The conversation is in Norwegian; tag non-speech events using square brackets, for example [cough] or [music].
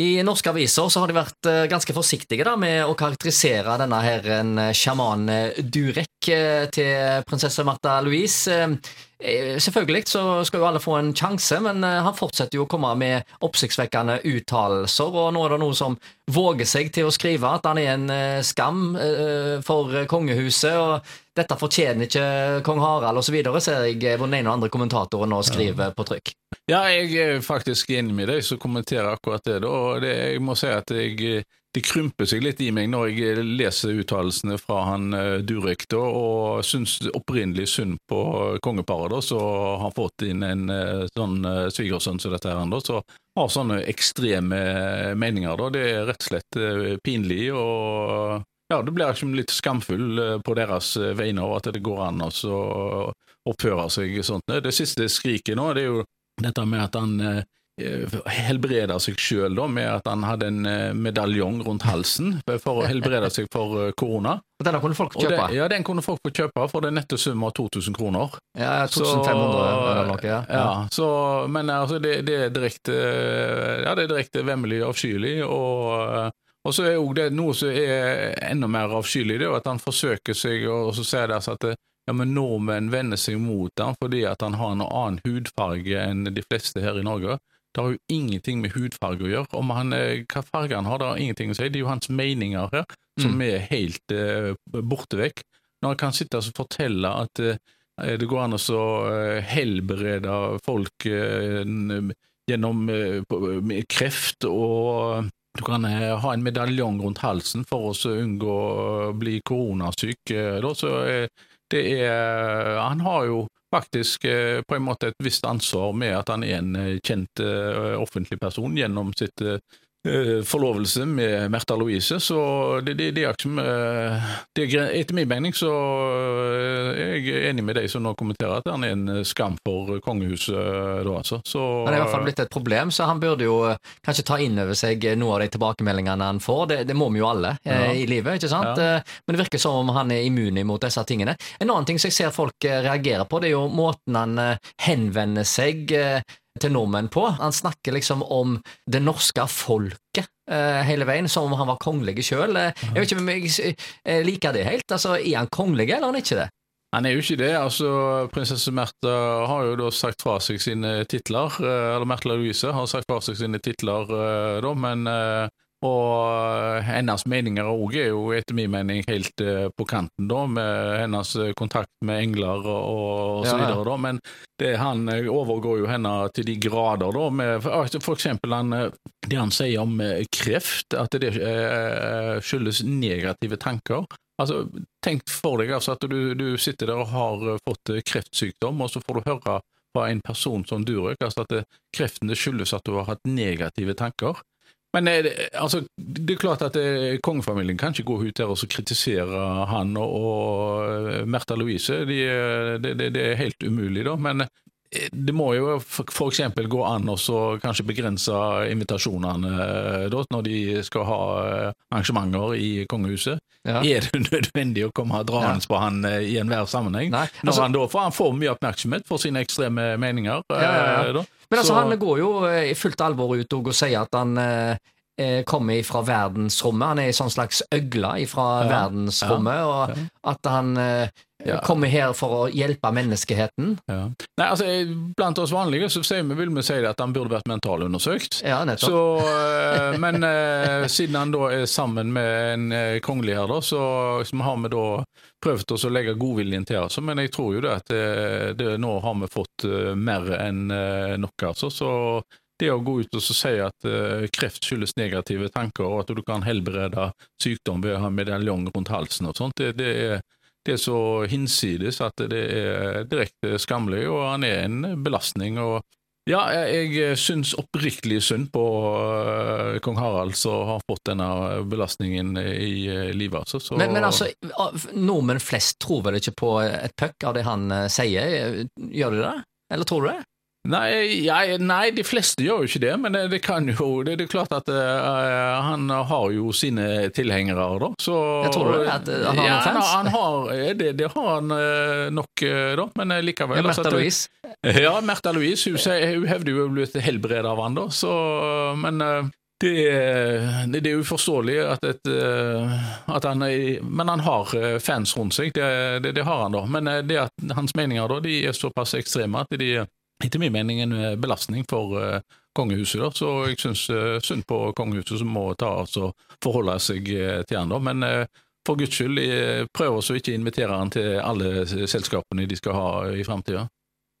I norske aviser så har de vært eh, ganske forsiktige da, med å karakterisere denne her en eh, sjaman eh, Durek til prinsesse Martha Louise. Selvfølgelig så skal jo alle få en sjanse, men han fortsetter jo å komme med oppsiktsvekkende uttalelser, og nå er det noen som våger seg til å skrive at han er en skam for kongehuset, og dette fortjener ikke kong Harald osv., ser jeg hvor den ene og andre kommentatoren nå skriver på trykk. Ja, jeg er faktisk enig med deg som kommenterer akkurat det. Da. Det, jeg må si at jeg, det krymper seg litt i meg når jeg leser uttalelsene fra han uh, Durek, da, og syns opprinnelig synd på kongeparet som har fått inn en uh, sånn uh, svigersønn som dette her, da, så har sånne ekstreme meninger. Da. Det er rett og slett pinlig. og ja, Det blir liksom litt skamfull på deres vegne over at det går an å oppføre seg sånn. Det siste skriket nå, det er jo dette med at han eh, helbreda seg sjøl med at han hadde en eh, medaljong rundt halsen for å helbrede seg for eh, korona. Og Den kunne folk kjøpe? Det, ja, den kunne folk få kjøpe for den nette sum av 2000 kroner. Ja, 2500 eller noe. Ja. ja så, men altså, det, det, er direkte Ja, det er direkte vemmelig avskyelig. og og så er jo det noe som er enda mer avskyelig, det er at han forsøker seg, og så sier det altså at ja, men nordmenn vender seg mot ham fordi at han har en annen hudfarge enn de fleste her i Norge. Det har jo ingenting med hudfarge å gjøre. Om han, eh, Hva farge han har, det har ingenting å si. Det er jo hans meninger her som mm. er helt uh, borte vekk. Når han kan sitte og fortelle at uh, det går an å helbrede folk uh, gjennom kreft, og du kan ha en medaljong rundt halsen for å unngå å bli koronasyk. Da, så det er Han har jo faktisk eh, på en måte et visst ansvar med at han er en eh, kjent eh, offentlig person gjennom sitt forlovelse med Märtha Louise, så det, det, det, er ikke det er, Etter min mening så eh, er jeg enig med de som nå kommenterer at han er en skam for kongehuset da, altså. Så, han er i hvert fall blitt et problem, så han burde jo eh, kanskje ta inn over seg noe av de tilbakemeldingene han får. Det, det må vi jo alle ja. i livet, ikke sant? Ja. Men det virker som om han er immun mot disse tingene. En annen ting som jeg ser folk reagerer på, det er jo måten han henvender seg til nordmenn på. Han snakker liksom om det norske folket uh, hele veien, som om han var kongelig sjøl. Uh, jeg vet ikke om jeg uh, liker det helt. Altså, Er han kongelig, eller er han ikke det? Han er jo ikke det. altså Prinsesse Märtha har jo da sagt fra seg sine titler, eller Märtha Louise har sagt fra seg sine titler, da, men og hennes meninger òg er jo etter min mening helt uh, på kanten, da, med hennes kontakt med engler og, og så videre, da. Men det, han eh, overgår jo henne til de grader, da, med altså, for eksempel han, eh, det han sier om kreft, at det uh, skyldes negative tanker. Altså, Tenk for deg altså, at du, du, sitter der og har fått kreftsykdom, og så får du høre fra en person som Durek altså at kreften det skyldes at du har hatt negative tanker. Men eh, altså, det er klart at eh, kongefamilien kan ikke gå ut der og kritisere han og, og eh, Märtha Louise. De, det, det, det, er helt umulig, da. Men det må jo f.eks. gå an å kanskje begrense invitasjonene da, når de skal ha arrangementer i kongehuset. Ja. Er det [laughs] nødvendig å komme draende ja. på han i enhver sammenheng? Nei, altså, når han, da, for han får mye oppmerksomhet for sine ekstreme meninger. Ja. Men altså, han går jo eh, i fullt alvor ut og sier at han eh, eh, kommer fra verdensrommet. Han er en sånn slags øgle fra ja, verdensrommet, ja, ja. og at han eh, kommer her for å hjelpe menneskeheten. Nei, altså, Blant oss vanlige så vi, vil vi si at han burde vært mentalundersøkt. Ja, nettopp. Så, eh, men eh, siden han da er sammen med en kongelig her, da, så, har vi da prøvd å legge godviljen til oss. Men jeg tror jo det at det, det, nå har vi fått mer enn nok, altså. Så det å gå ut og si at uh, kreft skyldes negative tanker, og at du kan helbrede sykdom ved å ha medaljong rundt halsen og sånt, det, det, er, det, er, så hinsides at det er direkte skammelig, og han er en belastning. og ja, jeg, syns oppriktig synd på uh, kong Harald som har fått denne belastningen i uh, livet. Altså, så... men, men, altså, nordmenn flest tror vel ikke på et puck av det han sier, gjør de det? Eller tror du det? Nei, jeg, nei, de fleste gjør jo ikke det, men det, det kan jo Det, det er klart at uh, han har jo sine tilhengere, da. Så, jeg tror du at han har ja, noen fans? Han har, det, det har han uh, nok, da, men likevel. Ja, Märtha Louise? [laughs] Ja, Märtha Louise. Hun, hun hevder jo å bli helbredet av han, da, så Men Det det er uforståelig at, et, at han er, Men han har fans rundt seg, det, det, det har han da. Men det at hans meninger da, de er såpass ekstreme at de etter min mening en belastning for kongehuset. da, Så jeg syns synd på kongehuset som må ta altså, forholde seg til han. da, Men for guds skyld, prøv også ikke invitere han til alle selskapene de skal ha i framtida.